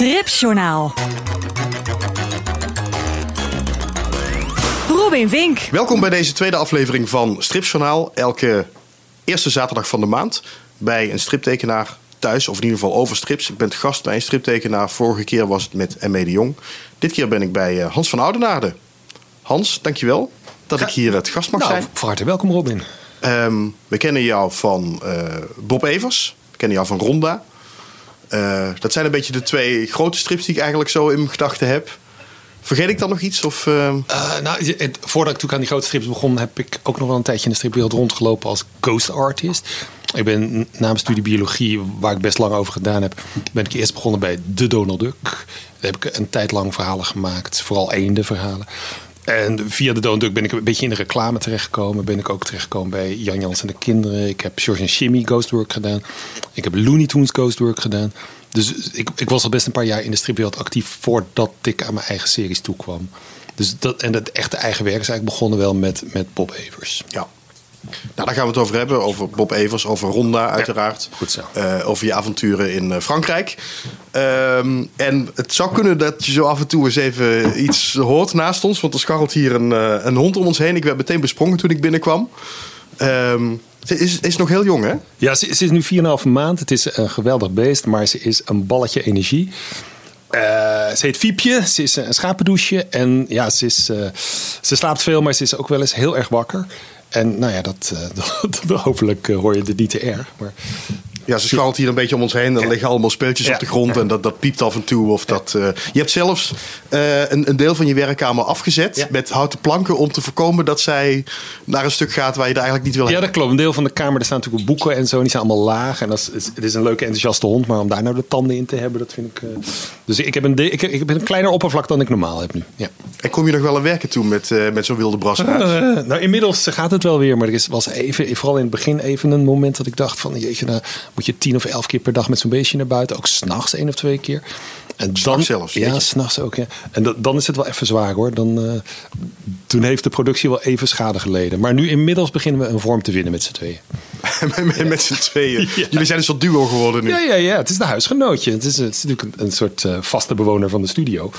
Stripjournaal. Robin Vink. Welkom bij deze tweede aflevering van Stripjournaal. Elke eerste zaterdag van de maand bij een striptekenaar thuis, of in ieder geval over strips. Ik ben gast bij een striptekenaar. Vorige keer was het met M.E. de Jong. Dit keer ben ik bij eh, Hans van Oudenaarde. Hans, dankjewel dat ik hier het gast mag Nou, zijn. van harte welkom Robin. Ehm, we kennen jou van eh, Bob Evers. We kennen jou van Ronda. Eh, dat zijn een beetje de twee grote strips die ik eigenlijk zo in mijn gedachten heb. Vergeet ik dan nog iets? Of, ehm, Eh, nou, voordat ik toen aan die grote strips begon, heb ik ook nog wel een tijdje in de stripwereld rondgelopen als ghost artist. Ik ben n- na mijn studie biologie, waar ik best lang over gedaan heb, ben ik eerst begonnen bij de Donald Duck. Daar heb ik een tijd lang verhalen gemaakt, vooral eenden verhalen. En via de Donald Duck ben ik een beetje in de reclame terechtgekomen. Ben ik ook terechtgekomen bij Jan Jans en de Kinderen. Ik heb George en Jimmy Ghostwork gedaan. Ik heb Looney Tunes Ghostwork gedaan. Dus ik, ik was al best een paar jaar in de stripwereld actief voordat ik aan mijn eigen series toekwam. Dus dat, en het echte eigen werk is eigenlijk begonnen wel met, met Bob Evers. ja. Nou, daar gaan we het over hebben. Over Bob Evers, over Ronda uiteraard. goed zo. Eh, over je avonturen in eh, Frankrijk. Ehm, en het zou kunnen dat je zo af en toe eens even iets hoort naast ons. Want er scharrelt hier een, eh, een hond om ons heen. Ik werd meteen besprongen toen ik binnenkwam. Ehm, ze is, is nog heel jong, hè? Ja, ze, ze is nu 4,5 maand. Het is een geweldig beest, maar ze is een balletje energie. Eh, ze heet Fiepje, ze is een schapendouche en ja, ze, is, eh, ze slaapt veel, maar ze is ook wel eens heel erg wakker. En nou ja, dat, eh, dat, hopelijk eh, hoor je het niet te erg. Maar Ja, ze scharrelt hier een beetje om ons heen. Er liggen allemaal speeltjes Ja. op de grond en dat, dat piept af en toe. Of dat, eh, je hebt zelfs eh, een, een deel van je werkkamer afgezet Ja. met houten planken om te voorkomen dat zij naar een stuk gaat waar je er eigenlijk niet wil Ja, hebben. dat klopt. Een deel van de kamer, er staan natuurlijk boeken en zo. Die zijn allemaal laag. En dat is, het is een leuke, enthousiaste hond. Maar om daar nou de tanden in te hebben, dat vind ik... eh, Dus ik heb, een de- ik, heb, ik heb een kleiner oppervlak dan ik normaal heb nu. Ja. En kom je nog wel aan werken toe met, met zo'n wilde brashuis? Nou, inmiddels gaat het wel weer. Maar er is, was even, vooral in het begin even een moment dat ik dacht van... Jeetje, nou moet je tien of elf keer per dag met zo'n beestje naar buiten. Ook s'nachts één of twee keer. En dan, zelfs, Ja, s'nachts ook. Ja. En da- dan is het wel even zwaar hoor. Dan, eh, toen heeft de productie wel even schade geleden. Maar nu inmiddels beginnen we een vorm te winnen met z'n tweeën. met met, met z'n tweeën. Ja. Jullie zijn een soort duo geworden nu. Ja, ja, ja. Het is de huisgenootje. Het is, het is natuurlijk een, een soort eh, vaste bewoner van de studio.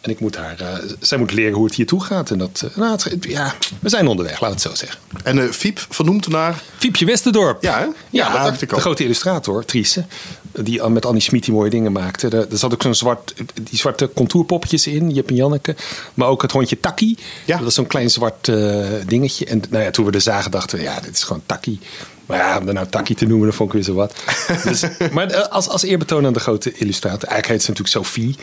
En ik moet haar, eh, zij moet leren hoe het hier toe gaat. En dat, eh, nou, het- ja, we zijn onderweg, laat het zo zeggen. En eh Fiep, vernoemd naar... Fiepje Westerdorp. Ja, hè? Ja, dat dacht ik de grote illustrator, Triese. Die met Annie Schmid die mooie dingen maakte. Er, er zat ook zo'n zwart, die zwarte contourpoppetjes in, Jip en Janneke. Maar ook het hondje Takkie. Ja. Dat was zo'n klein zwart eh, dingetje. En nou ja, toen we er zagen dachten we, ja, dit is gewoon Takkie. Maar ja, om er nou Takkie te noemen, dat vond ik weer zo wat. dus, maar als, als eerbetoon aan de grote illustrator. Eigenlijk heet ze natuurlijk Sophie.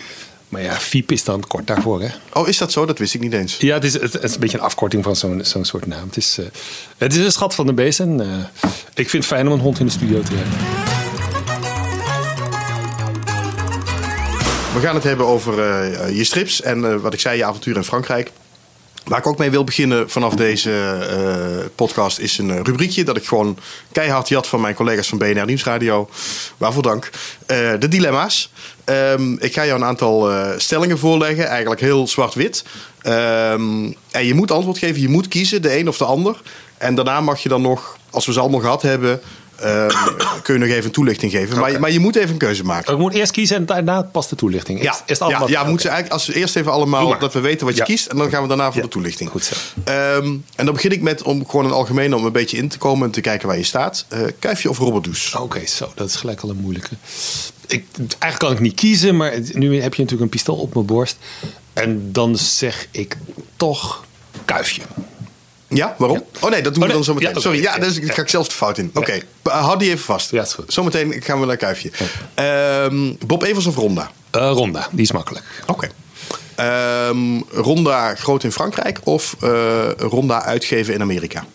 Maar ja, Fiep is dan kort daarvoor, hè? Oh, is dat zo? Dat wist ik niet eens. Ja, het is, het is een beetje een afkorting van zo'n zo'n soort naam. Het is, eh, het is een schat van de beest. En eh, ik vind het fijn om een hond in de studio te hebben. We gaan het hebben over eh, je strips en wat ik zei, je avontuur in Frankrijk. Waar ik ook mee wil beginnen vanaf deze eh, podcast is een eh, rubriekje dat ik gewoon keihard jat van mijn collega's van BNR Nieuwsradio. Waarvoor dank. Eh, de dilemma's. Ehm, ik ga jou een aantal stellingen voorleggen, eigenlijk heel zwart-wit. Ehm, en je moet antwoord geven, je moet kiezen, de een of de ander. En daarna mag je dan nog, als we ze allemaal gehad hebben, ehm, kun je nog even een toelichting geven. Maar, maar je moet even een keuze maken. Ik moet eerst kiezen en daarna pas de toelichting. Ja, Is, ja, allemaal- ja Oké. moeten ze eigenlijk, als we eerst even allemaal dat we weten wat je Ja. kiest. En dan gaan we daarna voor de toelichting. Goed zo. Ehm, en dan begin ik met om gewoon een algemeen om een beetje in te komen en te kijken waar je staat. Eh kuifje of robberdoes? Oké, zo, dat is gelijk al een moeilijke. Ik, eigenlijk kan ik niet kiezen, maar nu heb je natuurlijk een pistool op mijn borst. En dan zeg ik toch kuifje. Ja, waarom? Oh nee, dat doen Oh, we dan nee. zo meteen. Ja. Sorry, ja, daar ga ik zelf de fout in. Oké, eh, houd die even vast. Ja, is goed. Zometeen gaan we naar kuifje. Ehm, Bob Evers of Ronda? Eh, Ronda, die is makkelijk. Oké. Ehm, Ronda groot in Frankrijk of eh, Ronda uitgeven in Amerika?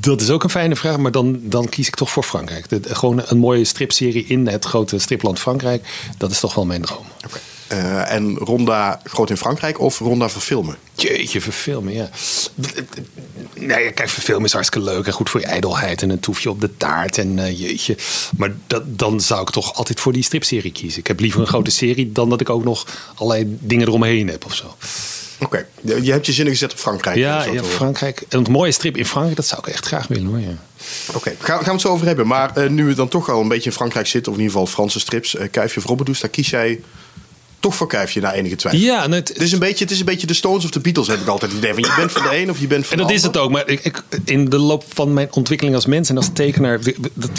Dat is ook een fijne vraag, maar dan, dan kies ik toch voor Frankrijk. De- gewoon een mooie stripserie in het grote stripland Frankrijk. Dat is toch wel mijn droom. Oké. Eh, en Ronda groot in Frankrijk of Ronda verfilmen? Jeetje, verfilmen, ja. Nee, kijk, verfilmen is hartstikke leuk en goed voor je ijdelheid en een toefje op de taart en eh, jeetje. Maar dat, dan zou ik toch altijd voor die stripserie kiezen. Ik heb liever een grote serie dan dat ik ook nog allerlei dingen eromheen heb of zo. Oké, je je hebt je zinnen gezet op Frankrijk. Ja, ja. Frankrijk. En een mooie strip in Frankrijk, dat zou ik echt graag willen hoor. Ja. Oké, gaan, gaan we het zo over hebben. Maar eh, nu we dan toch al een beetje in Frankrijk zitten, of in ieder geval Franse strips, eh Kuifje of Robbedoes, daar kies jij toch voor Kuifje na enige twijfel. Ja, en het, Het is, een beetje, het is een beetje de Stones of de Beatles, heb ik altijd het idee. Van, je bent van de een of je bent van En de dat is het ook. Maar ik, ik, in de loop van mijn ontwikkeling als mens en als tekenaar. Dat,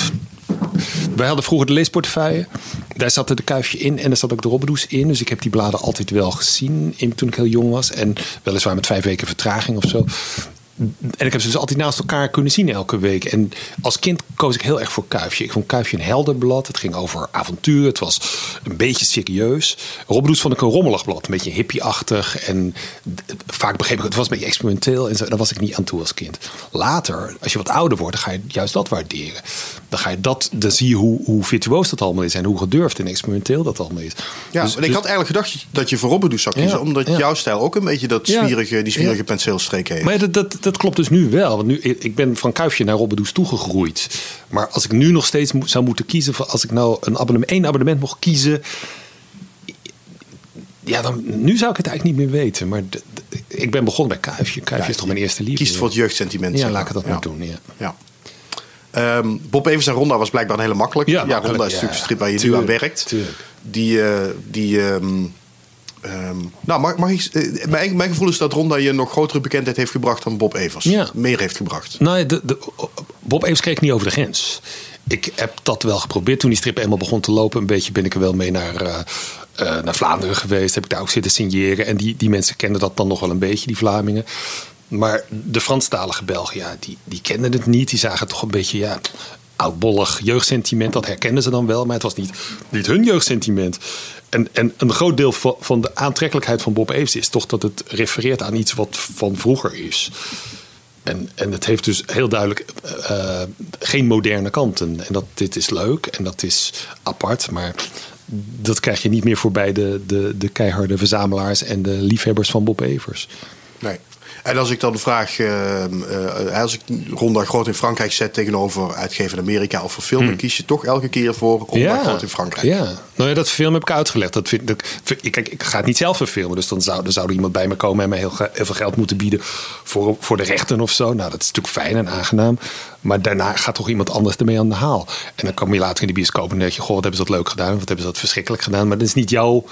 wij hadden vroeger de leesportefeuille. Daar zat er de kuifje in en daar zat ook de robbedoes in. Dus ik heb die bladen altijd wel gezien in, toen ik heel jong was. En weliswaar met vijf weken vertraging of zo. En ik heb ze dus altijd naast elkaar kunnen zien elke week. En als kind koos ik heel erg voor Kuifje. Ik vond Kuifje een helder blad. Het ging over avontuur. Het was een beetje serieus. Robbedoes vond ik een rommelig blad. Een beetje hippie-achtig. En vaak begreep ik het was een beetje experimenteel. En zo, daar was ik niet aan toe als kind. Later, als je wat ouder wordt, ga je juist dat waarderen. Dan ga je dat, dan zie je hoe, hoe virtuoos dat allemaal is. En hoe gedurfd en experimenteel dat allemaal is. Ja, Dus- en ik dus- had eigenlijk gedacht dat je voor Robbedoes zou kiezen, Ja, omdat ja. jouw stijl ook een beetje dat Ja. zwierige, die zwierige penseelstreek heeft. Maar dat, dat, dat klopt dus nu wel. Want nu, ik ben van Kuifje naar Robbedoes toegegroeid. Maar als ik nu nog steeds zou moeten kiezen... voor- als ik nou een abonnement, één abonnement mocht kiezen... Ja, dan, nu zou ik het eigenlijk niet meer weten. Maar ik ben begonnen bij Kuifje. Kuifje Ja, is toch mijn eerste liefde. Kiest voor het jeugdsentiment. Ja, laat ik dat maar doen. Ja. Ja. Ehm, Bob Evers en Ronda was blijkbaar een hele makkelijk. Ja, Ja, makkelijk, Ronda is ja. natuurlijk een strip waar je nu aan werkt. tuurlijk. Die, eh, die ehm, ehm, nou, mag, mag ik, eh, mijn, mijn gevoel is dat Ronda je nog grotere bekendheid heeft gebracht dan Bob Evers. Ja. Meer heeft gebracht. Nou, ja, de, de, Bob Evers kreeg niet over de grens. Ik heb dat wel geprobeerd. Toen die strip eenmaal begon te lopen, een beetje ben ik er wel mee naar, eh, naar Vlaanderen geweest. Heb ik daar ook zitten signeren. En die, die mensen kenden dat dan nog wel een beetje, die Vlamingen. Maar de Franstalige Belgen, ja, die, die kenden het niet. Die zagen toch een beetje, ja, oudbollig jeugdsentiment. Dat herkenden ze dan wel, maar het was niet, niet hun jeugdsentiment. En, en een groot deel van, van de aantrekkelijkheid van Bob Evers is toch dat het refereert aan iets wat van vroeger is. En, en het heeft dus heel duidelijk eh, geen moderne kanten. En dat, dit is leuk en dat is apart. Maar dat krijg je niet meer voorbij de, de, de keiharde verzamelaars en de liefhebbers van Bob Evers. Nee. En als ik dan vraag, ehm, eh, als ik Ronda Groot in Frankrijk zet tegenover uitgeven in Amerika of voor film, dan kies je toch elke keer voor Ronda Groot in Frankrijk. Hmm. Ja, nou ja, dat film heb ik uitgelegd. Dat vind, dat, kijk, ik ga het niet zelf verfilmen. Dus dan zou, dan zou er iemand bij me komen en heel, ge- heel veel geld moeten bieden voor, voor de rechten of zo. Nou, dat is natuurlijk fijn en aangenaam. Maar daarna gaat toch iemand anders ermee aan de haal. En dan kom je later in de bioscoop en denk je: Goh, wat hebben ze dat leuk gedaan? Wat hebben ze dat verschrikkelijk gedaan? Maar dat is niet jouw,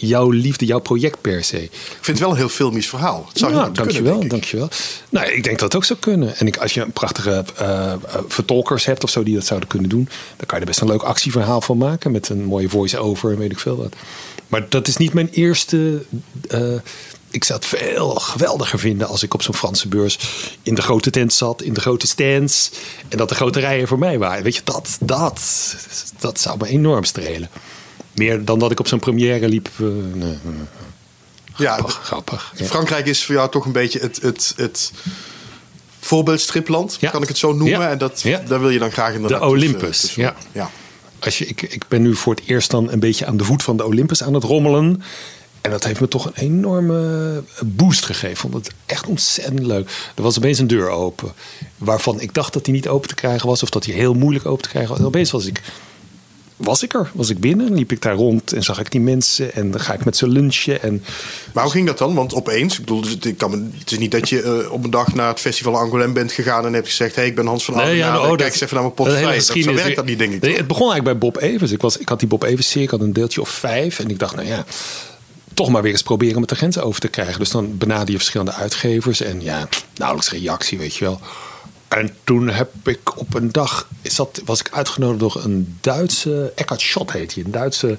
jouw liefde, jouw project per se. Ik vind het wel een heel filmisch verhaal. Het zou Ja, dankjewel, kunnen, denk ik. dankjewel. Nou, ik denk dat het ook zou kunnen. En ik, als je prachtige eh, eh, vertolkers hebt of zo die dat zouden kunnen doen, dan kan je er best een leuk actieverhaal van maken met een mooie voice-over en weet ik veel wat. Maar dat is niet mijn eerste. eh, ik zou het veel geweldiger vinden als ik op zo'n Franse beurs in de grote tent zat, in de grote stands. En dat de grote rijen voor mij waren. Weet je, dat, dat, dat zou me enorm strelen. Meer dan dat ik op zo'n première liep. eh, nee, Ja, grappig. Ja. Frankrijk is voor jou toch een beetje het, het, het voorbeeldstripland, Ja. kan ik het zo noemen. Ja. En dat, daar wil je dan graag inderdaad De Olympus, tussen- ja. ja. Als je, ik, ik ben nu voor het eerst dan een beetje aan de voet van de Olympus aan het rommelen. En dat heeft me toch een enorme boost gegeven. Ik vond het echt ontzettend leuk. Er was opeens een deur open. Waarvan ik dacht dat die niet open te krijgen was. Of dat die heel moeilijk open te krijgen was. En opeens was ik, was ik er. Was ik binnen. Liep ik daar rond. En zag ik die mensen. En dan ga ik met ze lunchen. En Maar hoe ging dat dan? Want opeens, ik bedoel, het, kan is niet dat je eh, op een dag naar het festival Angoulême bent gegaan en hebt gezegd: hey, ik ben Hans van Nee, ja, nou, oh, kijk dat- eens even naar mijn dat hele portefeuille. Dat, zo geschiedenis- werkt dat niet, denk ik. Nee, het begon eigenlijk bij Bob Evers. Ik, was, ik had die Bob Evers serie, ik had een deeltje of vijf. En ik dacht, nou ja, toch maar weer eens proberen om het de grens over te krijgen. Dus dan benader je verschillende uitgevers. En ja, nauwelijks reactie, weet je wel. En toen heb ik op een dag, was ik uitgenodigd door een Duitse, Eckhard Schott heet hij, een Duitse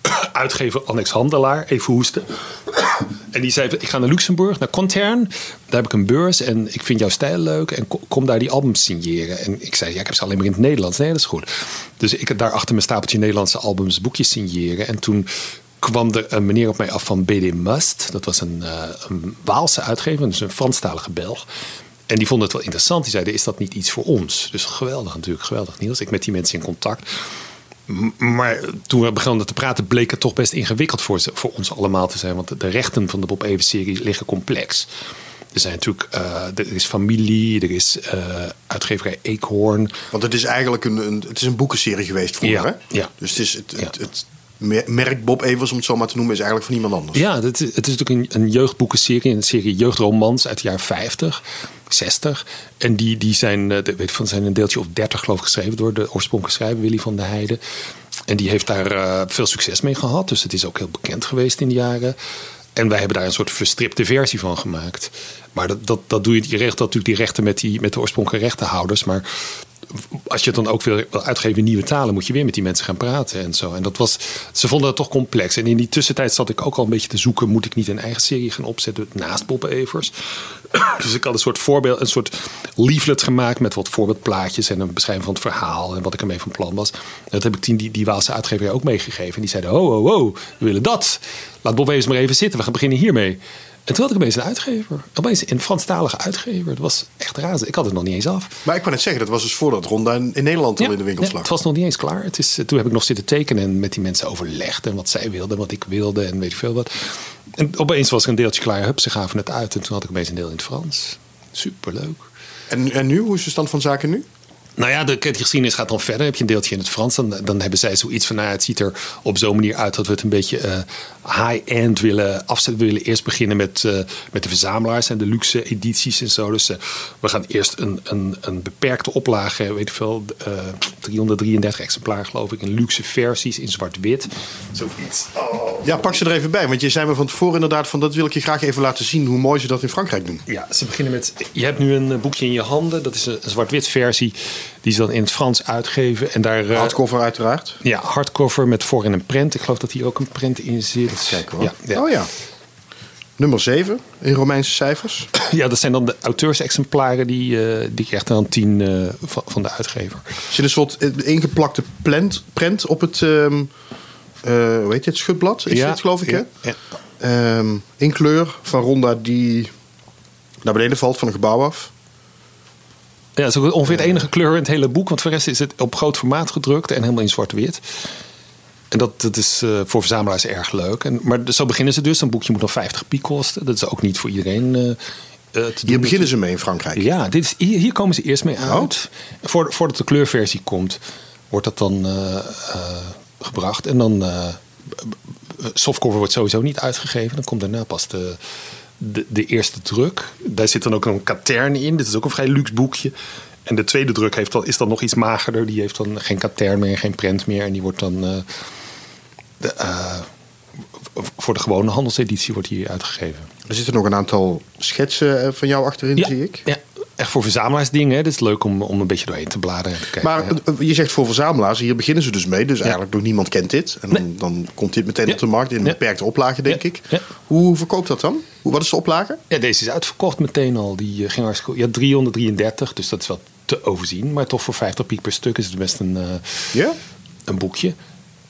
uitgever, Annex Handelaar, even hoesten. En die zei, ik ga naar Luxemburg, naar Contern. Daar heb ik een beurs en ik vind jouw stijl leuk. En ko- kom daar die albums signeren. En ik zei, ja, ik heb ze alleen maar in het Nederlands. Nee, dat is goed. Dus ik heb daar achter mijn stapeltje Nederlandse albums boekjes signeren. En toen kwam er een meneer op mij af van BD Must. Dat was een, eh, een Waalse uitgever, dus een Franstalige Belg. En die vonden het wel interessant. Die zeiden, is dat niet iets voor ons? Dus geweldig natuurlijk, geweldig Niels. Ik met die mensen in contact. Maar toen we begonnen te praten, bleek het toch best ingewikkeld voor, voor ons allemaal te zijn. Want de- rechten van de Bob Evans-serie liggen complex. Er zijn natuurlijk, eh, er is familie, er is eh, uitgeverij Eekhoorn. Want het is eigenlijk een, een, het is een boekenserie geweest vroeger. Ja, hè? ja. Dus het is het, het, Ja. het mer- merk Bob Evers, om het zo maar te noemen, is eigenlijk van iemand anders. Ja, het is, het is natuurlijk een, een jeugdboekenserie, een serie jeugdromans uit de jaren 50, 60. En die, die zijn, eh, weet van, zijn een deeltje of 30 geloof ik geschreven door de oorspronkelijke schrijver Willy van der Heijden. En die heeft daar eh, veel succes mee gehad. Dus het is ook heel bekend geweest in de jaren. En wij hebben daar een soort verstripte versie van gemaakt. Maar dat, dat, dat doe je, je regelt natuurlijk die rechten met, die, met de oorspronkelijke rechtenhouders. Maar als je het dan ook wil uitgeven in nieuwe talen, moet je weer met die mensen gaan praten en zo. En dat was, ze vonden dat toch complex. En in die tussentijd zat ik ook al een beetje te zoeken: moet ik niet een eigen serie gaan opzetten naast Bob Evers? Dus ik had een soort voorbeeld, een soort leaflet gemaakt met wat voorbeeldplaatjes en een beschrijving van het verhaal en wat ik ermee van plan was. Dat heb ik die, die, Waalse uitgever ook meegegeven. En die zeiden: oh, oh, oh, we willen dat. Laat Bob Evers maar even zitten. We gaan beginnen hiermee. En toen had ik opeens een uitgever. Opeens een Franstalige uitgever. Dat was echt razend. Ik had het nog niet eens af. Maar ik kan net zeggen, dat was dus voordat Ronda in, in Nederland al in de winkels ja, lag. het was nog niet eens klaar. Het is, toen heb ik nog zitten tekenen en met die mensen overlegd. En wat zij wilden en wat ik wilde en weet ik veel wat. En opeens was er een deeltje klaar. Hup, ze gaven het uit. En toen had ik opeens een deel in het Frans. Superleuk. En, en nu, hoe is de stand van zaken nu? Nou ja, de, die geschiedenis gaat dan verder. Heb je een deeltje in het Frans. Dan, dan hebben zij zoiets van, nou, ja, het ziet er op zo'n manier uit dat we het een beetje eh, high-end willen afzetten. We willen eerst beginnen met, eh, met de verzamelaars en de luxe edities en zo. Dus eh, we gaan eerst een, een, een beperkte oplage, weet ik veel, eh 333 exemplaren geloof ik, in luxe versies in zwart-wit. Zoiets. Oh. Ja, pak ze er even bij. Want je zei me van tevoren inderdaad van dat wil ik je graag even laten zien hoe mooi ze dat in Frankrijk doen. Ja, ze beginnen met. Je hebt nu een eh, boekje in je handen. Dat is een een zwart-wit versie. Die ze dan in het Frans uitgeven. En daar. eh, Hardcover uiteraard. Ja, hardcover met voor- en een print. Ik geloof dat hier ook een print in zit. Kijken hoor. Ja, ja. Oh ja. Nummer 7 in Romeinse cijfers. ja, dat zijn dan de auteursexemplaren die, eh die krijgt dan tien eh, van, van de uitgever. Er zit een soort ingeplakte prent, prent op het, ehm, eh, hoe heet dit, schutblad is ja, dit geloof ik hè? ja. Ehm, in kleur van Ronda die naar beneden valt van een gebouw af. Ja, dat is ook ongeveer de enige kleur in het hele boek. Want voor de rest is het op groot formaat gedrukt en helemaal in zwart-wit. En dat, dat is eh, voor verzamelaars erg leuk. En, maar zo beginnen ze dus. Een boekje moet nog 50 piek kosten. Dat is ook niet voor iedereen te doen. Hier beginnen ze mee in Frankrijk. Ja, dit is, hier, hier komen ze eerst mee uit. Voor, voordat de kleurversie komt, wordt dat dan gebracht. En dan. eh softcover wordt sowieso niet uitgegeven. Dan komt daarna pas de, de, de eerste druk. Daar zit dan ook een katern in. Dit is ook een vrij luxe boekje. En de tweede druk heeft dan, is dan nog iets magerder. Die heeft dan geen katern meer, geen prent meer. En die wordt dan. eh, de, eh, voor de gewone handelseditie wordt die uitgegeven. Er zitten nog een aantal schetsen eh, van jou achterin, zie ik. Ja, echt voor verzamelaarsdingen. hè. Het is leuk om, om een beetje doorheen te bladeren. En te kijken. Maar Ja. je zegt voor verzamelaars, hier beginnen ze dus mee. Dus eigenlijk nog niemand kent dit. En dan, Nee. dan komt dit meteen Ja. op de markt in een beperkte oplage, denk ik. Hoe verkoopt dat dan? Hoe, wat is de oplage? Ja, deze is uitverkocht meteen al. Die eh, ging hartstikke. Ja, 333, dus dat is wel te overzien. Maar toch voor 50 piek per stuk is het best een, Ja? een boekje.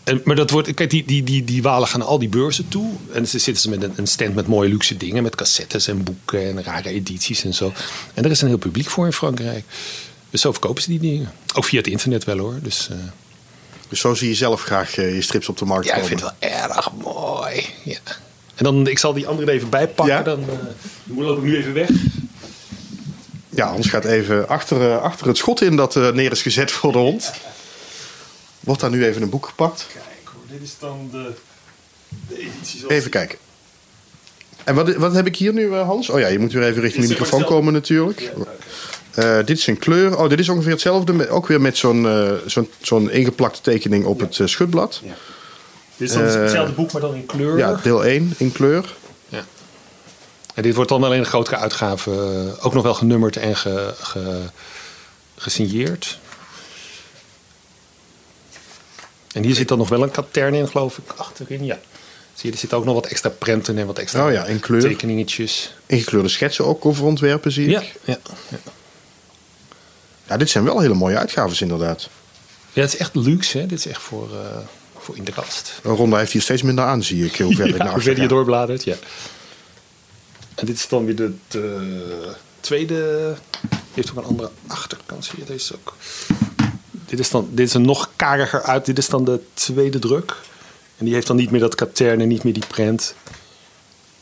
En, maar dat wordt, kijk, die, die, die, die walen gaan al die beurzen toe. En ze zitten ze met een, een stand met mooie luxe dingen. Met cassettes en boeken en rare edities en zo. En er is een heel publiek voor in Frankrijk. Dus zo verkopen ze die dingen. Ook via het internet wel hoor. Dus eh, Dus zo zie je zelf graag eh, je strips op de markt ja, ik komen. vind het wel erg mooi. Ja. En dan, ik zal die andere er even bijpakken. Ja. Dan uh, loop ik nu even weg. Ja, anders gaat even achter, achter het schot in dat neer is gezet voor de hond. Wordt daar nu even een boek gepakt. Kijk hoor, dit is dan de, de editie zoals Even kijken. En wat, wat heb ik hier nu, eh, Hans? Oh ja, je moet weer even richting de microfoon komen natuurlijk. Eh, dit is een kleur. Oh, dit is ongeveer hetzelfde. Ook weer met zo'n eh, zo'n zo'n ingeplakte tekening op het schutblad. Ja. Dit is dan hetzelfde boek, maar dan in kleur. Ja, deel 1 in kleur. Ja. En dit wordt dan wel in een grotere uitgave ook nog wel genummerd en ge, ge- gesigneerd. En hier zit dan nog wel een katern in, geloof ik, achterin. Ja. Zie je, er zitten ook nog wat extra prenten en wat extra Oh ja, in kleur. tekeningetjes. Ingekleurde schetsen ook over ontwerpen, zie ik. Ja, Ja. ja, ja. dit zijn wel hele mooie uitgaves inderdaad. ja, het is echt luxe. Hè? Dit is echt voor, eh, voor in de kast. Ronda heeft hier steeds minder aan, zie ik. Hoe verder Ja, naar verder je doorbladert, ja. En dit is dan weer de, de tweede... Die heeft ook een andere achterkant, zie je. Deze ook... Dit is, dan, dit is een nog kariger uit. Dit is dan de tweede druk. En die heeft dan niet meer dat katern en niet meer die prent.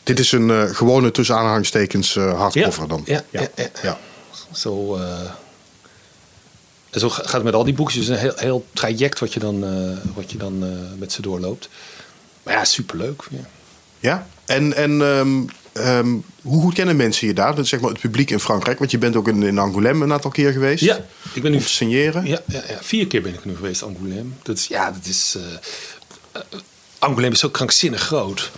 Dit is een eh, gewone tussen aanhalingstekens eh, hardcover Ja, dan. ja, ja, ja. ja. Zo... En zo gaat het met al die boekjes. een heel, heel traject wat je dan, wat je dan met ze doorloopt. Maar ja, superleuk. Ja. Ja? En, en ehm, ehm, hoe goed kennen mensen je daar? Dat is zeg maar het publiek in Frankrijk. Want je bent ook in, in Angoulême een aantal keer geweest. Ja, ik ben nu Om te signeren. Ja, ja, ja, vier keer ben ik nu geweest, Angoulême. Dat is, ja, dat is. eh, Angoulême is zo krankzinnig groot.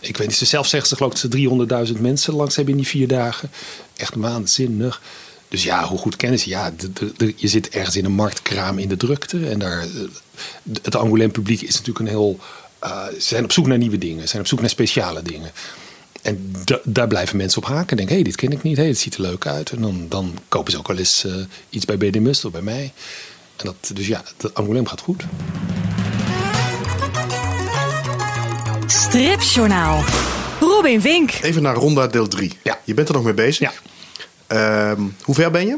Ik weet niet, ze zelf zeggen ze geloof ik dat ze 300.000 mensen langs hebben in die vier dagen. Echt waanzinnig. Dus ja, hoe goed kennen ze? Ja, de, de, de- je zit ergens in een marktkraam in de drukte. En daar, eh, het Angoulême publiek is natuurlijk een heel. ze zijn op zoek naar nieuwe dingen. Ze zijn op zoek naar speciale dingen. En da- daar blijven mensen op haken. Denken, hé, hey, dit ken ik niet. hey, dit ziet er leuk uit. En dan, dan kopen ze ook wel eens eh, iets bij BD Must of bij mij. En dat, dus ja, de Angoulême gaat goed. Stripjournaal. Robin Vink. Even naar Ronda deel 3. Ja. Je bent er nog mee bezig. Ja. Ehm, hoe ver ben je?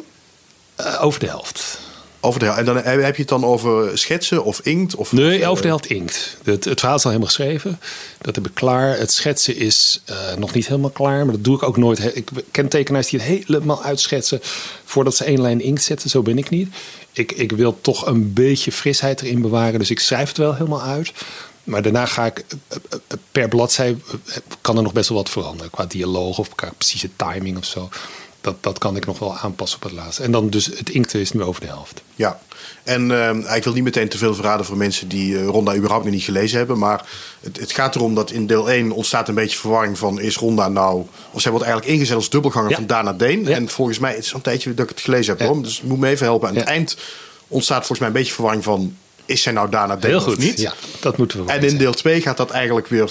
Eh, over de helft. Over de, en dan heb heb je het dan over schetsen of inkt? Of, Nee, of, over de eh, helft inkt. Het, het verhaal is al helemaal geschreven. Dat heb ik klaar. Het schetsen is eh, nog niet helemaal klaar. Maar dat doe ik ook nooit. Ik ken tekenaars die het helemaal uitschetsen voordat ze één lijn inkt zetten. Zo ben ik niet. Ik, ik wil toch een beetje frisheid erin bewaren. Dus ik schrijf het wel helemaal uit. Maar daarna ga ik eh, eh, eh, per bladzij eh, kan er nog best wel wat veranderen. Qua dialoog of qua precieze timing of zo. Dat, dat kan ik nog wel aanpassen op het laatste. En dan dus het inkten is nu over de helft. Ja, en ehm, ik wil niet meteen te veel verraden voor mensen die eh, Ronda überhaupt nog niet gelezen hebben. Maar het, het gaat erom dat in deel 1 ontstaat een beetje verwarring van is Ronda nou... Of zij wordt eigenlijk ingezet als dubbelganger Ja. van Dana Deen. Ja. En volgens mij, het is al een tijdje dat ik het gelezen heb Ja. hoor. Dus het moet me even helpen. Aan het eind ontstaat volgens mij een beetje verwarring van... Is zij nou Dana Deen Heel of goed. niet? Ja, dat moeten we En in deel 2 gaat dat eigenlijk weer...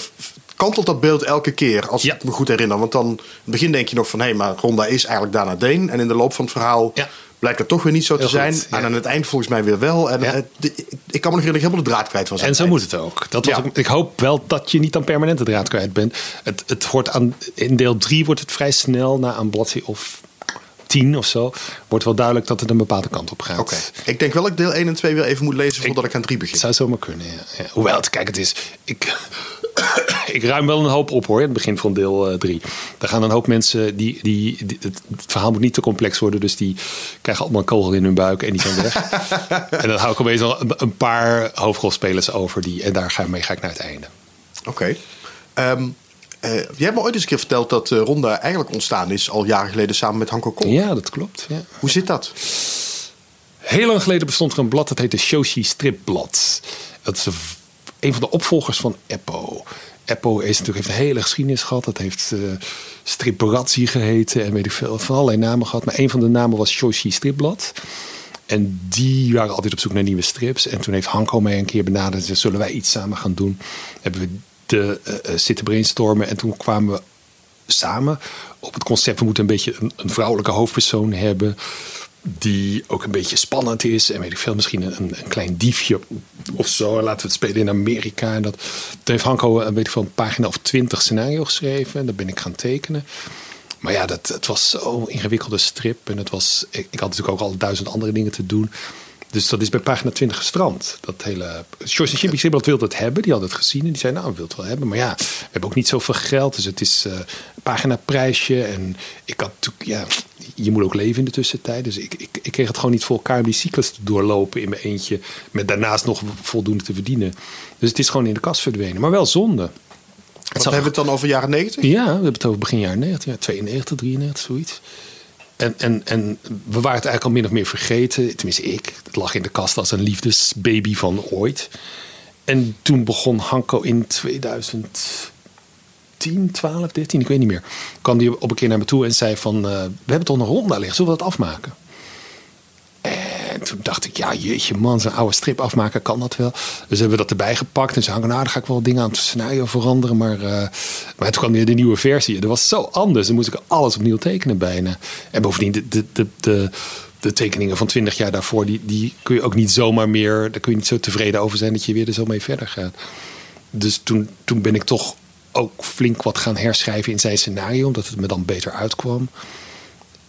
Kantelt dat beeld elke keer, als Ja. ik me goed herinner. Want dan in het begin denk je nog van... hé, maar Ronda is eigenlijk Dana Deen. En in de loop van het verhaal Ja. blijkt dat toch weer niet zo Heel te zijn. ja. En aan het eind volgens mij weer wel. En Ja. het- de- ik kan me nog herinneren ik helemaal de draad kwijt was. aan En zo moet het ook. Dat was Ja. ook- ik hoop wel dat je niet dan permanent de draad kwijt bent. Het, het wordt aan, in deel 3 wordt het vrij snel, na een bladzijde of 10 of zo, wordt wel duidelijk dat het een bepaalde kant op gaat. Oké. Ik denk wel dat ik deel 1 en 2 weer even moet lezen voordat ik, aan 3 begin. Het zou zomaar kunnen, ja. ja. Hoewel, het, kijk, het is... Ik, ik ruim wel een hoop op hoor, in het begin van deel 3. Er gaan een hoop mensen, die, die, die- het verhaal moet niet te complex worden, dus die krijgen allemaal een kogel in hun buik en die zijn weg. en dan hou ik opeens al een, een paar hoofdrolspelers over, die, en daar ga, mee ga ik naar het einde. Oké. Ehm, eh, jij hebt me ooit eens een keer verteld dat eh, Ronda eigenlijk ontstaan is al jaren geleden samen met Hanko Kol. Ja, dat klopt. Ja. Hoe zit dat? Heel lang geleden bestond er een blad dat heette Shoshi Stripblad. Dat is een een van de opvolgers van Eppo. Eppo is natuurlijk, heeft een hele geschiedenis gehad. Dat heeft Stripperazzi geheten en weet ik veel, van allerlei namen gehad. Maar een van de namen was Shoshi Stripblad. En die waren altijd op zoek naar nieuwe strips. En toen heeft Hanko mij een keer benaderd zullen wij iets samen gaan doen? Hebben we de, eh, eh, zitten brainstormen en toen kwamen we samen op het concept. We moeten een beetje een, een vrouwelijke hoofdpersoon hebben. Die ook een beetje spannend is. En weet ik veel, misschien een, een klein diefje of zo. Laten we het spelen in Amerika. En dat, toen heeft Hanko een, weet ik een pagina of twintig scenario geschreven. En dat ben ik gaan tekenen. Maar ja, dat, het was zo'n ingewikkelde strip. En het was, ik, ik had natuurlijk ook al duizend andere dingen te doen. Dus dat is bij pagina 20 gestrand. Dat hele. George en Chippy Stripblad wilde het hebben. Die had het gezien. En die zei: Nou, we willen het wel hebben. Maar ja, we hebben ook niet zoveel geld. Dus het is eh, een pagina prijsje. En ik had natuurlijk. Ja, je moet ook leven in de tussentijd. Dus ik, ik, ik kreeg het gewoon niet voor elkaar om die cyclus te doorlopen in mijn eentje. Met daarnaast nog voldoende te verdienen. Dus het is gewoon in de kast verdwenen. Maar wel zonde. Wat zag- hebben we het dan over jaren 90? ja, we hebben het over begin jaren 90, ja, 92, 93, zoiets. En, en, en we waren het eigenlijk al min of meer vergeten. Tenminste, ik. Het lag in de kast als een liefdesbaby van ooit. En toen begon Hanko in 2010, 12, 13, ik weet niet meer. kwam die op een keer naar me toe en zei van... eh, we hebben toch een ronda liggen, zullen we dat afmaken? En toen dacht ik, ja jeetje man, zo'n oude strip afmaken kan dat wel. Dus hebben we dat erbij gepakt. En ze hangen, nou, dan ga ik wel dingen aan het scenario veranderen. Maar, eh, maar toen kwam weer de nieuwe versie. Dat was zo anders. Dan moest ik alles opnieuw tekenen bijna. En bovendien, de, de, de, de, de tekeningen van 20 jaar daarvoor, die, die kun je ook niet zomaar meer... Daar kun je niet zo tevreden over zijn dat je weer er zo mee verder gaat. Dus toen, toen ben ik toch ook flink wat gaan herschrijven in zijn scenario. Omdat het me dan beter uitkwam.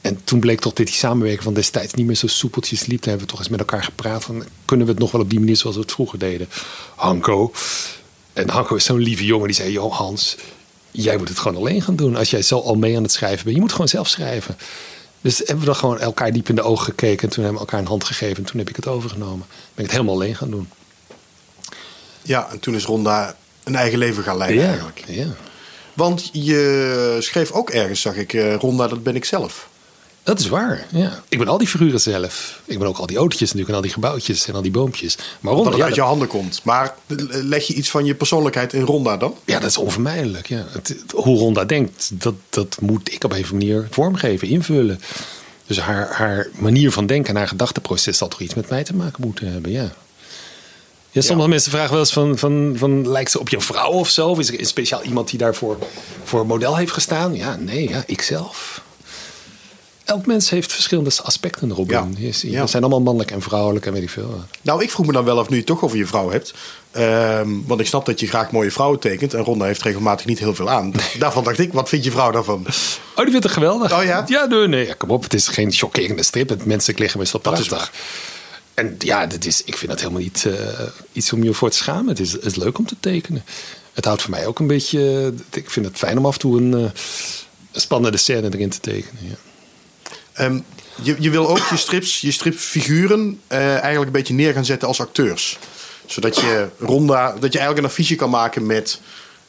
En toen bleek toch dat die samenwerking van destijds niet meer zo soepeltjes liep. Toen hebben we toch eens met elkaar gepraat van... kunnen we het nog wel op die manier zoals we het vroeger deden? Hanko. En Hanko is zo'n lieve jongen die zei... joh Hans, jij moet het gewoon alleen gaan doen. Als jij zo al mee aan het schrijven bent. Je moet gewoon zelf schrijven. Dus hebben we dan gewoon elkaar diep in de ogen gekeken. En toen hebben we elkaar een hand gegeven. En toen heb ik het overgenomen. Ben ik het helemaal alleen gaan doen. Ja, en toen is Ronda een eigen leven gaan leiden ja, eigenlijk. ja. Want je schreef ook ergens, zag ik, eh, Ronda, dat ben ik zelf. Dat is waar, ja. Ik ben al die figuren zelf. Ik ben ook al die autootjes natuurlijk en al die gebouwtjes en al die boompjes. Maar Dat Ronda, het ja, uit je dat, handen komt. Maar leg je iets van je persoonlijkheid in Ronda dan? ja, dat is onvermijdelijk. Ja. Het, hoe Ronda denkt, dat, dat moet ik op een of andere manier vormgeven, invullen. Dus haar, haar manier van denken en haar gedachteproces zal toch iets met mij te maken moeten hebben, ja. Ja, sommige Ja. mensen vragen wel eens van, van, van, lijkt ze op je vrouw of zo? Of is er een speciaal iemand die daarvoor voor model heeft gestaan? Ja, nee, ja, ikzelf. Elk mens heeft verschillende aspecten erop. Ja. Je Ja. Zijn allemaal mannelijk en vrouwelijk en weet ik veel. Nou, ik vroeg me dan wel of nu je toch over je vrouw hebt. Ehm, want ik snap dat je graag mooie vrouwen tekent. En Ronda heeft regelmatig niet heel veel aan. Daarvan dacht ik, wat vindt je vrouw daarvan? Oh, die vindt het geweldig. Oh ja? Ja, nee, nee. ja, kom op. Het is geen chockerende strip. Het menselijk lichaam is Dat is prachtig. En ja, dat is, ik vind dat helemaal niet eh, iets om je voor te schamen. Het is, het is leuk om te tekenen. Het houdt voor mij ook een beetje... Ik vind het fijn om af en toe een, eh, spannende scène erin te tekenen. Ja. Ehm, je, je wil ook je strips, je stripfiguren eh, eigenlijk een beetje neer gaan zetten als acteurs. Zodat je Ronda, dat je eigenlijk een affiche kan maken met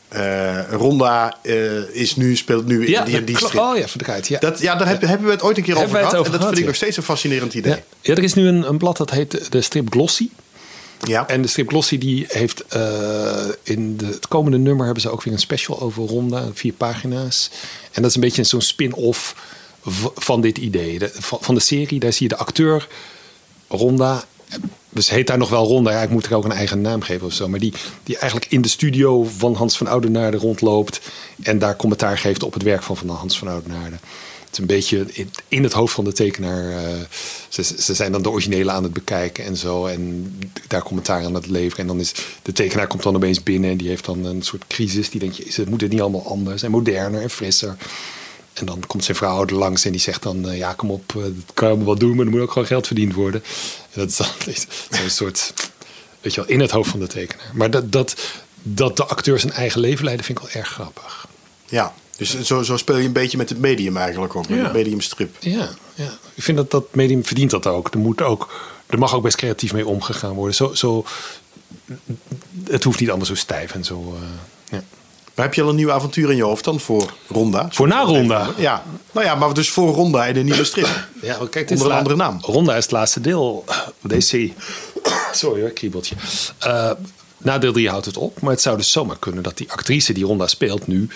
eh, Ronda eh, is nu, speelt nu in die en die strip. Oh ja, verdraaid. Ja. Dat, ja, daar hebben, hebben we het ooit een keer over gehad. het en over dat vind ik nog steeds een fascinerend idee. Ja. ja, er is nu een, een blad dat heet de strip Glossy. Ja. En de strip Glossy die heeft in de, het komende nummer hebben ze ook weer een special over Ronda, vier pagina's. En dat is een beetje zo'n spin-off van dit idee. De- van, van de serie, daar zie je de acteur Ronda. Dus heet daar nog wel Ronda. Ja, ik moet er ook een eigen naam geven of zo. Maar die, die eigenlijk in de studio van Hans van Oudenaarde rondloopt. En daar commentaar geeft op het werk van, van Hans van Oudenaarde. Het is een beetje in, het hoofd van de tekenaar. eh, ze, ze zijn dan de originele aan het bekijken en zo. En daar commentaar aan het leveren. En dan is de tekenaar komt dan opeens binnen. En die heeft dan een soort crisis. Die denkt, je, ze niet allemaal anders en moderner en frisser. En dan komt zijn vrouw er langs en die zegt dan... eh, ja, kom op, eh, dat kan je wel doen, maar er moet ook gewoon geld verdiend worden. En dat is dan zo'n soort... Weet je wel, in het hoofd van de tekenaar. Maar dat, dat, dat de acteur zijn eigen leven leiden vind ik wel erg grappig. Ja, dus zo, zo speel je een beetje met het medium eigenlijk ook. Met Ja. het mediumstrip. Ja, ja, ik vind dat dat medium verdient dat ook. Er, moet ook. er mag ook best creatief mee omgegaan worden. Zo, zo, het hoeft niet allemaal zo stijf en zo... eh, ja. Maar heb je al een nieuw avontuur in je hoofd dan voor Ronda? Voor na Ronda? Ja, nou ja, maar dus voor Ronda in een nieuwe strip. Ja, kijk, Onder een andere naam. Ronda is het laatste deel. Deze serie. Sorry hoor, kriebeltje. Eh na deel 3 houdt het op. Maar het zou dus zomaar kunnen dat die actrice die Ronda speelt nu...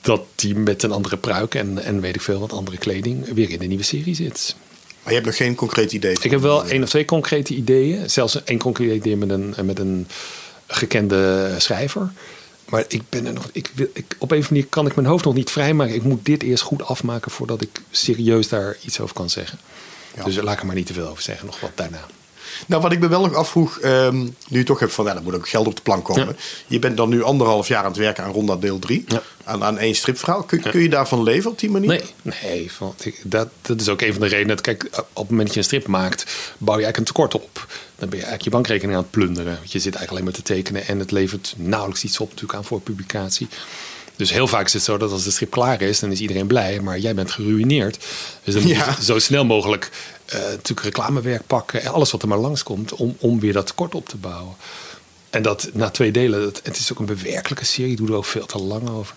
dat die met een andere pruik en, en weet ik veel wat andere kleding... weer in de nieuwe serie zit. Maar je hebt nog geen concreet idee. Ik heb wel één of twee concrete ideeën. Zelfs één concreet idee met een, met een gekende schrijver. Maar ik ben er nog. Ik wil, ik, op een of andere manier kan ik mijn hoofd nog niet vrijmaken. Ik moet dit eerst goed afmaken voordat ik serieus daar iets over kan zeggen. Ja. Dus laat ik er maar niet te veel over zeggen. Nog wat daarna. Nou, wat ik me wel nog afvroeg, ehm, nu je toch hebt van, ja, moet ook geld op de plank komen. Ja. Je bent dan nu anderhalf jaar aan het werken aan Ronda deel 3. Ja. Aan, aan één stripverhaal. Kun, kun je daarvan leven op die manier? Nee, nee want dat, dat is ook een van de redenen. Dat, kijk, op het moment dat je een strip maakt, bouw je eigenlijk een tekort op. Dan ben je eigenlijk je bankrekening aan het plunderen. Want je zit eigenlijk alleen maar te tekenen en het levert nauwelijks iets op natuurlijk aan voor publicatie. Dus heel vaak is het zo dat als de strip klaar is, dan is iedereen blij, maar jij bent geruineerd. Dus dan moet Ja. je zo snel mogelijk eh, natuurlijk reclamewerk pakken en alles wat er maar langskomt om, om weer dat tekort op te bouwen. En dat na twee delen, dat, het is ook een bewerkelijke serie, ik doe er ook veel te lang over.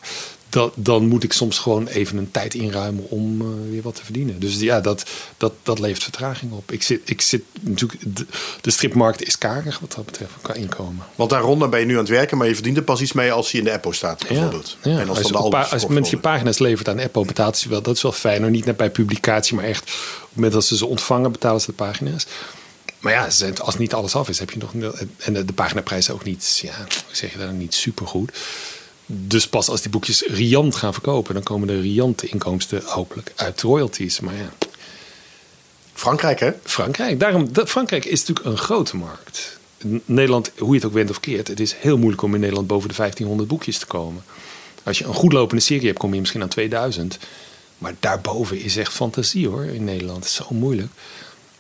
Dat, dan moet ik soms gewoon even een tijd inruimen om eh, weer wat te verdienen. Dus ja, dat, dat, dat levert vertraging op. Ik zit, ik zit natuurlijk, de, de stripmarkt is karig wat dat betreft qua inkomen. Want aan Ronda ben je nu aan het werken, maar je verdient er pas iets mee als hij in de Apple staat, bijvoorbeeld. Ja, En als, dan je de als je worden. pagina's levert aan Apple, betaalt ze wel. Dat is wel fijn. hoor. Niet net bij publicatie, maar echt op het moment dat ze ze ontvangen, betalen ze de pagina's. Maar ja, als niet alles af is, heb je nog. En de, de paginaprijs ook niet, ja, zeg je dat, niet supergoed. Dus pas als die boekjes riant gaan verkopen, dan komen de riante inkomsten hopelijk uit royalties. Maar ja, Frankrijk, hè? Frankrijk. Daarom, Frankrijk is natuurlijk een grote markt. Nederland, hoe je het ook went of keert, het is heel moeilijk om in Nederland boven de 1500 boekjes te komen. Als je een goed lopende serie hebt, kom je misschien aan 2000. Maar daarboven is echt fantasie hoor in Nederland. Zo moeilijk.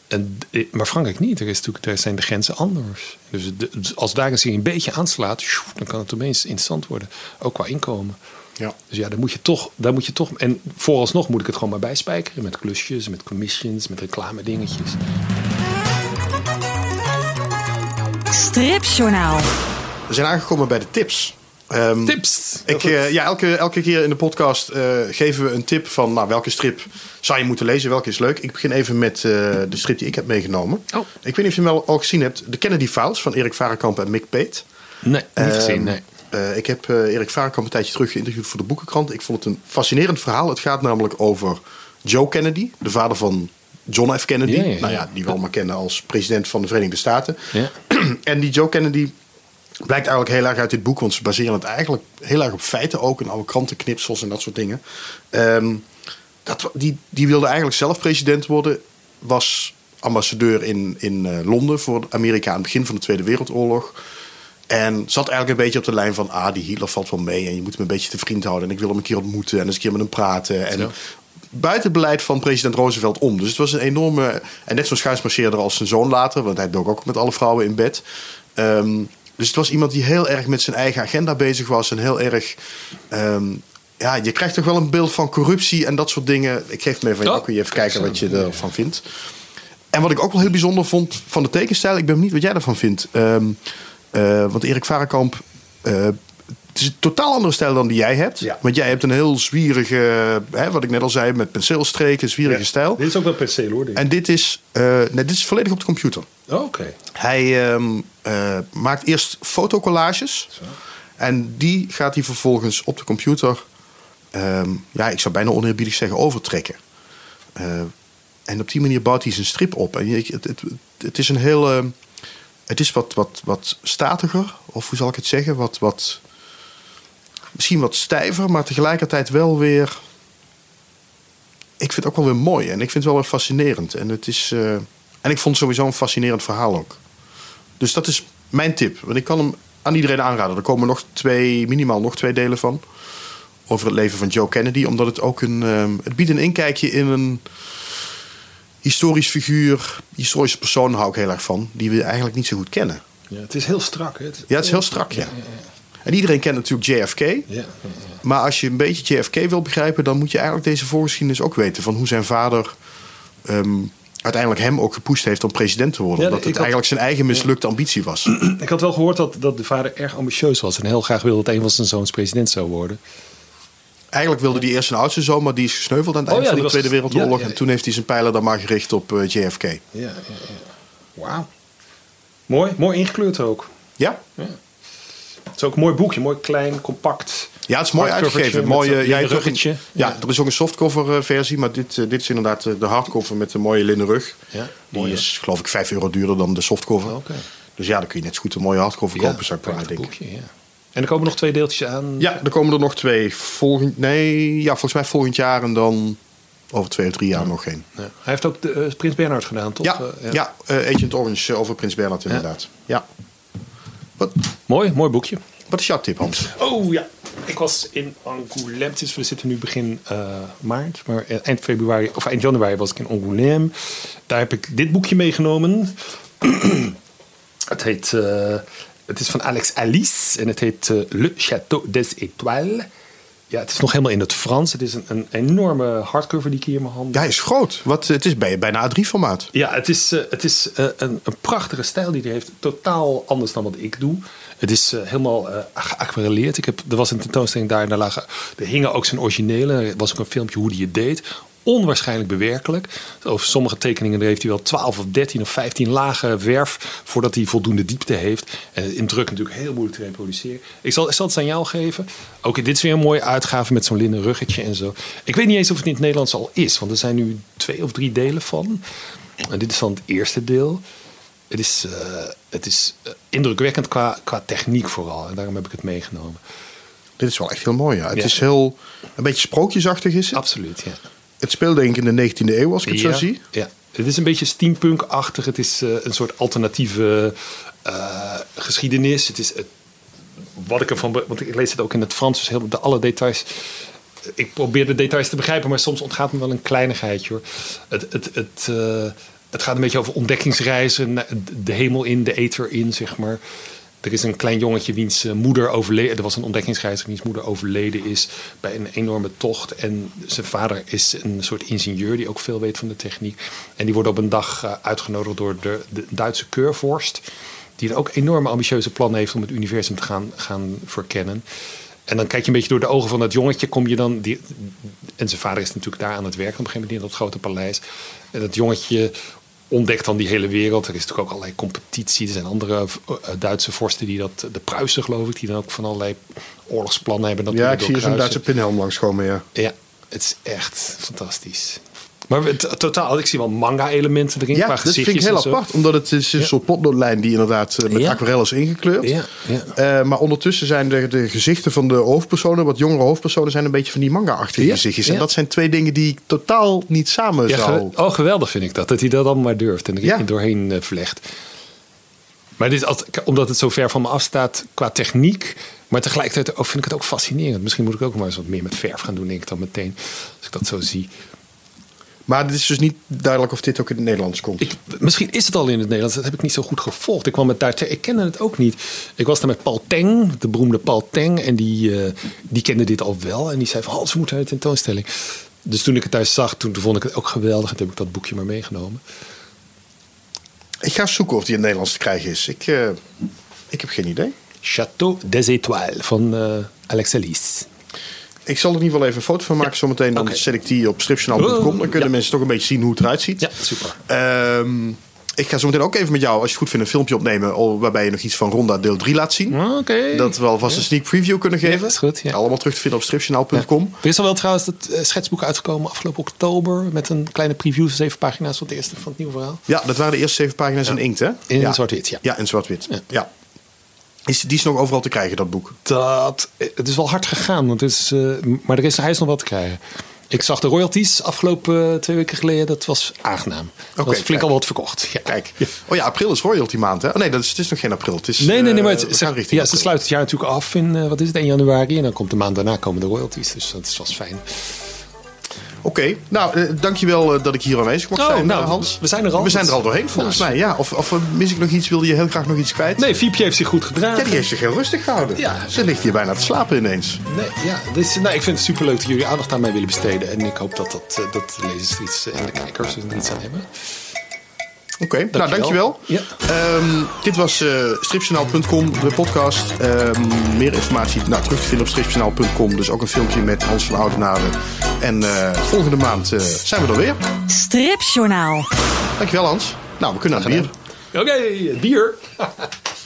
En, eh, maar Frankrijk niet. Er, is natuurlijk, daar zijn de grenzen anders. Dus de- dus als daar een serie een beetje aanslaat, dan kan het opeens interessant worden. Ook qua inkomen. Ja. Dus ja, daar moet je toch, daar moet je toch. En vooralsnog moet ik het gewoon maar bijspijkeren met klusjes, met commissions, met reclame dingetjes. Stripjournaal. We zijn aangekomen bij de tips. Ehm, Tips. Ik, eh, ja, elke, elke keer in de podcast eh, geven we een tip van nou, welke strip zou je moeten lezen, welke is leuk. Ik begin even met eh, de strip die ik heb meegenomen. Oh. Ik weet niet of je hem wel al gezien hebt. De Kennedy Files van Erik Varenkamp en Mick Peet. Nee, niet Ehm, gezien. Nee. ik heb Erik Varenkamp een tijdje terug geïnterviewd voor de Boekenkrant. Ik vond het een fascinerend verhaal. Het gaat namelijk over Joe Kennedy, de vader van John F. Kennedy. Ja, ja, ja. Nou ja, die we allemaal kennen als president van de Verenigde Staten. Ja. en die Joe Kennedy blijkt eigenlijk heel erg uit dit boek, want ze baseren het eigenlijk heel erg op feiten ook, en oude krantenknipsels en dat soort dingen. Ehm, dat, die, die wilde eigenlijk zelf president worden, was ambassadeur in, in eh, Londen voor Amerika aan het begin van de Tweede Wereldoorlog. En zat eigenlijk een beetje op de lijn van, ah, die Hitler valt wel mee en je moet hem een beetje te vriend houden. En ik wil hem een keer ontmoeten en eens een keer met hem praten. En buiten het beleid van president Roosevelt om. Dus het was een enorme, en net zo schuinsmarcheerder als zijn zoon later, want hij dook ook met alle vrouwen in bed. Ehm, dus het was iemand die heel erg met zijn eigen agenda bezig was en heel erg... ehm, ja, je krijgt toch wel een beeld van corruptie en dat soort dingen. Ik geef het mee van jou, Oh, kun je even kijk kijken wat je ervan vindt. En wat ik ook wel heel bijzonder vond van de tekenstijl, ik ben benieuwd wat jij daarvan vindt. Ehm, eh, want Erik Varenkamp, eh, het is een totaal andere stijl dan die jij hebt. Ja. Want jij hebt een heel zwierige, hè, wat ik net al zei, met penseelstreken, zwierige stijl. Dit is ook wel perceel hoor. En dit is, eh, nee, dit is volledig op de computer. Oh, Oké. Hij ehm, eh, maakt eerst fotocollages. En die gaat hij vervolgens op de computer, ehm, ja, ik zou bijna oneerbiedig zeggen, overtrekken. Eh, en op die manier bouwt hij zijn strip op. En het, het, het is een heel. ehm, het is wat, wat, wat statiger, of hoe zal ik het zeggen? Wat, wat, misschien wat stijver, maar tegelijkertijd wel weer. Ik vind het ook wel weer mooi en ik vind het wel weer fascinerend. En, het is, eh, en ik vond het sowieso een fascinerend verhaal ook. Dus dat is mijn tip. Want ik kan hem aan iedereen aanraden. Er komen nog twee, minimaal nog twee delen van. Over het leven van Joe Kennedy. Omdat het ook een. ehm, het biedt een inkijkje in een historisch figuur, historische persoon hou ik heel erg van. Die we eigenlijk niet zo goed kennen. Ja, het is heel strak. Hè? Het Ja, het is heel strak, ja. En iedereen kent natuurlijk JFK. Ja, Maar als je een beetje JFK wil begrijpen, dan moet je eigenlijk deze voorgeschiedenis ook weten. Van hoe zijn vader ehm, uiteindelijk hem ook gepusht heeft om president te worden. Ja, dat ik het had- eigenlijk zijn eigen mislukte ambitie was. Ik had wel gehoord dat, dat de vader erg ambitieus was en heel graag wilde dat een van zijn zoons president zou worden. Eigenlijk wilde hij eerst zijn oudste zoon, maar die is gesneuveld aan het Oh eind ja, van de Tweede Wereldoorlog. ja, En toen heeft hij zijn pijlen dan maar gericht op eh, JFK. Ja. Wauw. Mooi, mooi ingekleurd ook. Ja? Het is ook een mooi boekje, mooi klein, compact. Ja, het is mooi uitgegeven. Mooie, jij een- ruggetje. ja, Ja. er is ook een softcover eh, versie, maar dit, eh, dit is inderdaad eh, de hardcover met een mooie linnen rug. Ja, Die mooi, is geloof ik 5 euro duurder dan de softcover. Oké. Dus ja, dan kun je net zo goed een mooie hardcover kopen, zou ik prachtig denken. boekje, ja. En er komen nog twee deeltjes aan. Ja, er komen er nog twee. Volgend, nee, ja, volgens mij volgend jaar en dan over twee of drie jaar nog geen. Ja. Hij heeft ook de, eh, Prins Bernhard gedaan, toch? Ja, Eh, ja. eh, Agent Orange eh, over Prins Bernhard inderdaad. Ja. Wat, Mooi, mooi boekje. wat is jouw tip, Hans? Oh ja, ik was in Angoulême. Is- we zitten nu begin eh, maart, maar eh, eind februari of eind januari was ik in Angoulême. Daar heb ik dit boekje meegenomen. het heet, eh, het is van Alex Alice en het heet Le Château des Étoiles. Ja, het is nog helemaal in het Frans. Het is een, een enorme hardcover die ik hier in mijn hand Ja, hij is groot. Wat, het is bij, bijna A3-formaat. ja, het is, eh, het is eh, een, een prachtige stijl die hij heeft. Totaal anders dan wat ik doe. Het is eh, helemaal geaquarelleerd. Ik heb, er was een tentoonstelling daar. Daar lagen, er hingen ook zijn originele. Er was ook een filmpje hoe hij het deed. Onwaarschijnlijk bewerkelijk. Over sommige tekeningen heeft hij wel 12 of 13 of 15 lagen verf. voordat hij voldoende diepte heeft. En in druk natuurlijk heel moeilijk te reproduceren. Ik zal, ik zal het aan jou geven. Ook dit is weer een mooie uitgave met zo'n linnen ruggetje en zo. Ik weet niet eens of het in het Nederlands al is. Want er zijn nu twee of drie delen van. En dit is dan het eerste deel. Het is, eh, het is eh, indrukwekkend qua, qua techniek vooral. En daarom heb ik het meegenomen. Dit is wel echt heel mooi, ja. Het Ja. is heel... Een beetje sprookjesachtig is het. Absoluut, ja. Het speelt denk ik in de 19e eeuw, als ik het ja, zo zie. Ja. Het is een beetje steampunk-achtig. Het is eh, een soort alternatieve eh, geschiedenis. Het is wat ik ervan... Want ik lees het ook in het Frans, dus heel, de, alle details... Ik probeer de details te begrijpen, maar soms ontgaat me wel een kleinigheidje hoor. Het, het, het, eh, het gaat een beetje over ontdekkingsreizen, de hemel in, de ether in, zeg maar. Er is een klein jongetje wiens eh, moeder overleden... Er was een ontdekkingsreiziger wiens moeder overleden is bij een enorme tocht. En zijn vader is een soort ingenieur die ook veel weet van de techniek. En die wordt op een dag eh, uitgenodigd door de, Duitse keurvorst... die ook enorme ambitieuze plannen heeft om het universum te gaan, gaan verkennen. En dan kijk je een beetje door de ogen van dat jongetje, kom je dan. Die, en zijn vader is natuurlijk daar aan het werk op een gegeven moment in dat grote paleis. En dat jongetje ontdekt dan die hele wereld. Er is natuurlijk ook allerlei competitie. Er zijn andere uh, Duitse vorsten die dat, de Pruisen geloof ik, die dan ook van allerlei oorlogsplannen hebben. Dat ja, ik zie zo'n Duitse pinhelm langskomen, ja. Ja, het is echt fantastisch. Maar het, totaal, ik zie wel manga-elementen erin. Ja, dat vind ik heel apart. Omdat het is een soort potloodlijn die inderdaad met ja. aquarel is ingekleurd. Ja, ja. Uh, maar ondertussen zijn de, de gezichten van de hoofdpersonen, wat jongere hoofdpersonen, zijn een beetje van die manga-achtige gezichtjes. En dat zijn twee dingen die ik totaal niet samen zou... oh, geweldig vind ik dat. Dat hij dat allemaal maar durft en er doorheen uh, vlecht. Maar dit, als, omdat het zo ver van me afstaat qua techniek. Maar tegelijkertijd vind ik het ook fascinerend. Misschien moet ik ook maar eens wat meer met verf gaan doen, denk ik dan meteen. Als ik dat zo zie. Maar het is dus niet duidelijk of dit ook in het Nederlands komt. Ik, misschien is het al in het Nederlands. Dat heb ik niet zo goed gevolgd. Ik kwam met daar. Ik kende het ook niet. Ik was daar met Paul Teng, de beroemde Paul Teng. En die, uh, die kende dit al wel. En die zei van, oh, ze moeten naar de tentoonstelling. Dus toen ik het thuis zag, toen, vond ik het ook geweldig. En toen heb ik dat boekje maar meegenomen. Ik ga zoeken of die in het Nederlands te krijgen is. Ik, uh, ik heb geen idee. Château des Étoiles van uh, Alex Alice. Ik zal er in ieder geval even een foto van maken zometeen. Dan okay. zet ik die op stripjournaal.com. Dan kunnen mensen toch een beetje zien hoe het eruit ziet. Ja, super. Um, ik ga zo meteen ook even met jou, als je het goed vindt, een filmpje opnemen. Waarbij je nog iets van Ronda deel 3 laat zien. Oké. Okay. Dat we alvast ja. een sneak preview kunnen geven. Ja, dat is goed. Ja. Allemaal terug te vinden op stripjournaal.com. Er is al wel trouwens het schetsboek uitgekomen afgelopen oktober. Met een kleine preview van zeven pagina's van het eerste van het nieuwe verhaal. Ja, dat waren de eerste zeven pagina's in inkt, hè? In zwart-wit, ja. Ja, in zwart-wit. ja. Is, die is nog overal te krijgen, dat boek? Dat, het is wel hard gegaan, want het is, uh, maar er is, hij is nog wat te krijgen. Ik zag de royalties afgelopen uh, twee weken geleden. Dat was aangenaam. Okay, dat is flink al wat verkocht. Ja. Kijk. Oh ja, april is royalty maand. Hè? Oh nee, dat is, het is nog geen april. Het is, nee, nee, nee. Maar het, uh, ze, ja, ze sluiten het jaar natuurlijk af in, uh, wat is het, 1 januari. En dan komt de maand daarna komen de royalties. Dus dat is, was fijn. Oké, okay. nou, uh, dankjewel uh, dat ik hier aanwezig mocht oh, zijn, nou, uh, Hans. We zijn er al. We zijn er al doorheen, volgens mij. Ja. Of, of mis ik nog iets? Wilde je heel graag nog iets kwijt? Nee, Fiepje heeft zich goed gedragen. Ja, die heeft zich heel rustig gehouden. Ja. Ze ligt hier bijna te slapen ineens. Nee, ja, dus, nou, ik vind het superleuk dat jullie aandacht aan mij willen besteden. En ik hoop dat, dat, dat de lezers er iets, en de kijkers er iets aan hebben. Oké, okay, nou dankjewel. Ja. Um, dit was uh, stripjournaal.com, de podcast. Um, meer informatie nou, terug te vinden op stripjournaal.com. Dus ook een filmpje met Hans van Oudenaarde. En uh, volgende maand uh, zijn we er weer. Stripjournaal. Dankjewel Hans. Nou, we kunnen naar het bier. Oké, okay, bier.